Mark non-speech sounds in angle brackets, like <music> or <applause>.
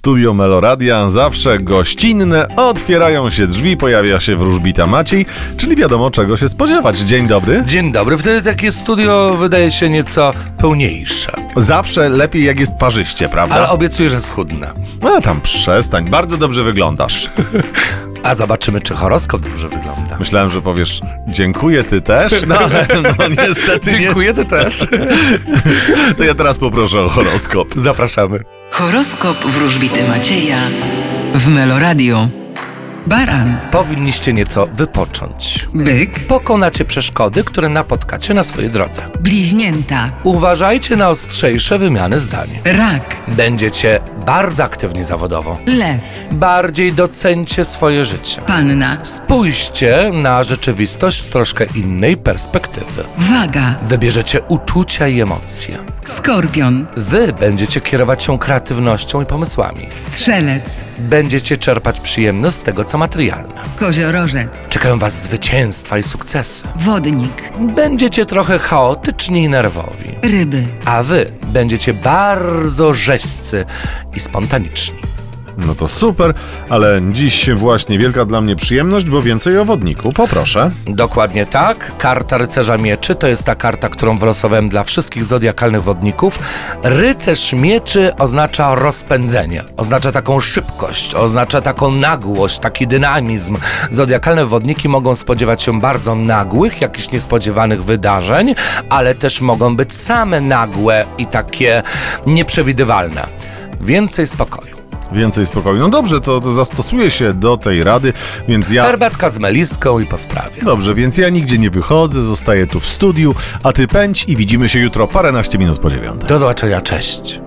Studio Meloradia zawsze gościnne, otwierają się drzwi, pojawia się wróżbita Maciej, czyli wiadomo czego się spodziewać. Dzień dobry. Dzień dobry, wtedy takie studio wydaje się nieco pełniejsze. Zawsze lepiej jak jest parzyście, prawda? Ale obiecuję, że schudnę. A tam przestań, bardzo dobrze wyglądasz. <laughs> A zobaczymy, czy horoskop dobrze wygląda. Myślałem, że powiesz dziękuję, ty też, no ale no <laughs> niestety Dziękuję, ty też. <laughs> To ja teraz poproszę o horoskop. Zapraszamy. Horoskop wróżbity Macieja w Meloradio. Baran, Powinniście nieco wypocząć. byk, Pokonacie przeszkody, które napotkacie na swojej drodze. bliźnięta, Uważajcie na ostrzejsze wymiany zdań. rak, Będziecie bardzo aktywni zawodowo. lew, Bardziej docencie swoje życie. panna, Spójrzcie na rzeczywistość z troszkę innej perspektywy. waga, Wybierzecie uczucia i emocje. skorpion, Wy będziecie kierować się kreatywnością i pomysłami. strzelec, Będziecie czerpać przyjemność z tego, co materialne. koziorożec, Czekają Was zwycięstwa i sukcesy. wodnik, Będziecie trochę chaotyczni i nerwowi. ryby. A Wy będziecie bardzo rzeźcy i spontaniczni. No to super, ale dziś właśnie wielka dla mnie przyjemność, bo więcej o wodniku. Poproszę. Dokładnie tak. Karta Rycerza Mieczy to jest ta karta, którą wylosowałem dla wszystkich zodiakalnych wodników. Rycerz Mieczy oznacza rozpędzenie, oznacza taką szybkość, oznacza taką nagłość, taki dynamizm. Zodiakalne wodniki mogą spodziewać się bardzo nagłych, jakichś niespodziewanych wydarzeń, ale też mogą być same nagłe i takie nieprzewidywalne. Więcej spokoju. Więcej spokoju. No dobrze, to, to zastosuję się do tej rady, więc ja... Herbatka z meliską i po sprawie. Dobrze, więc ja nigdzie nie wychodzę, zostaję tu w studiu, a ty pędź i widzimy się jutro paręnaście minut po dziewiątej. Do zobaczenia, cześć.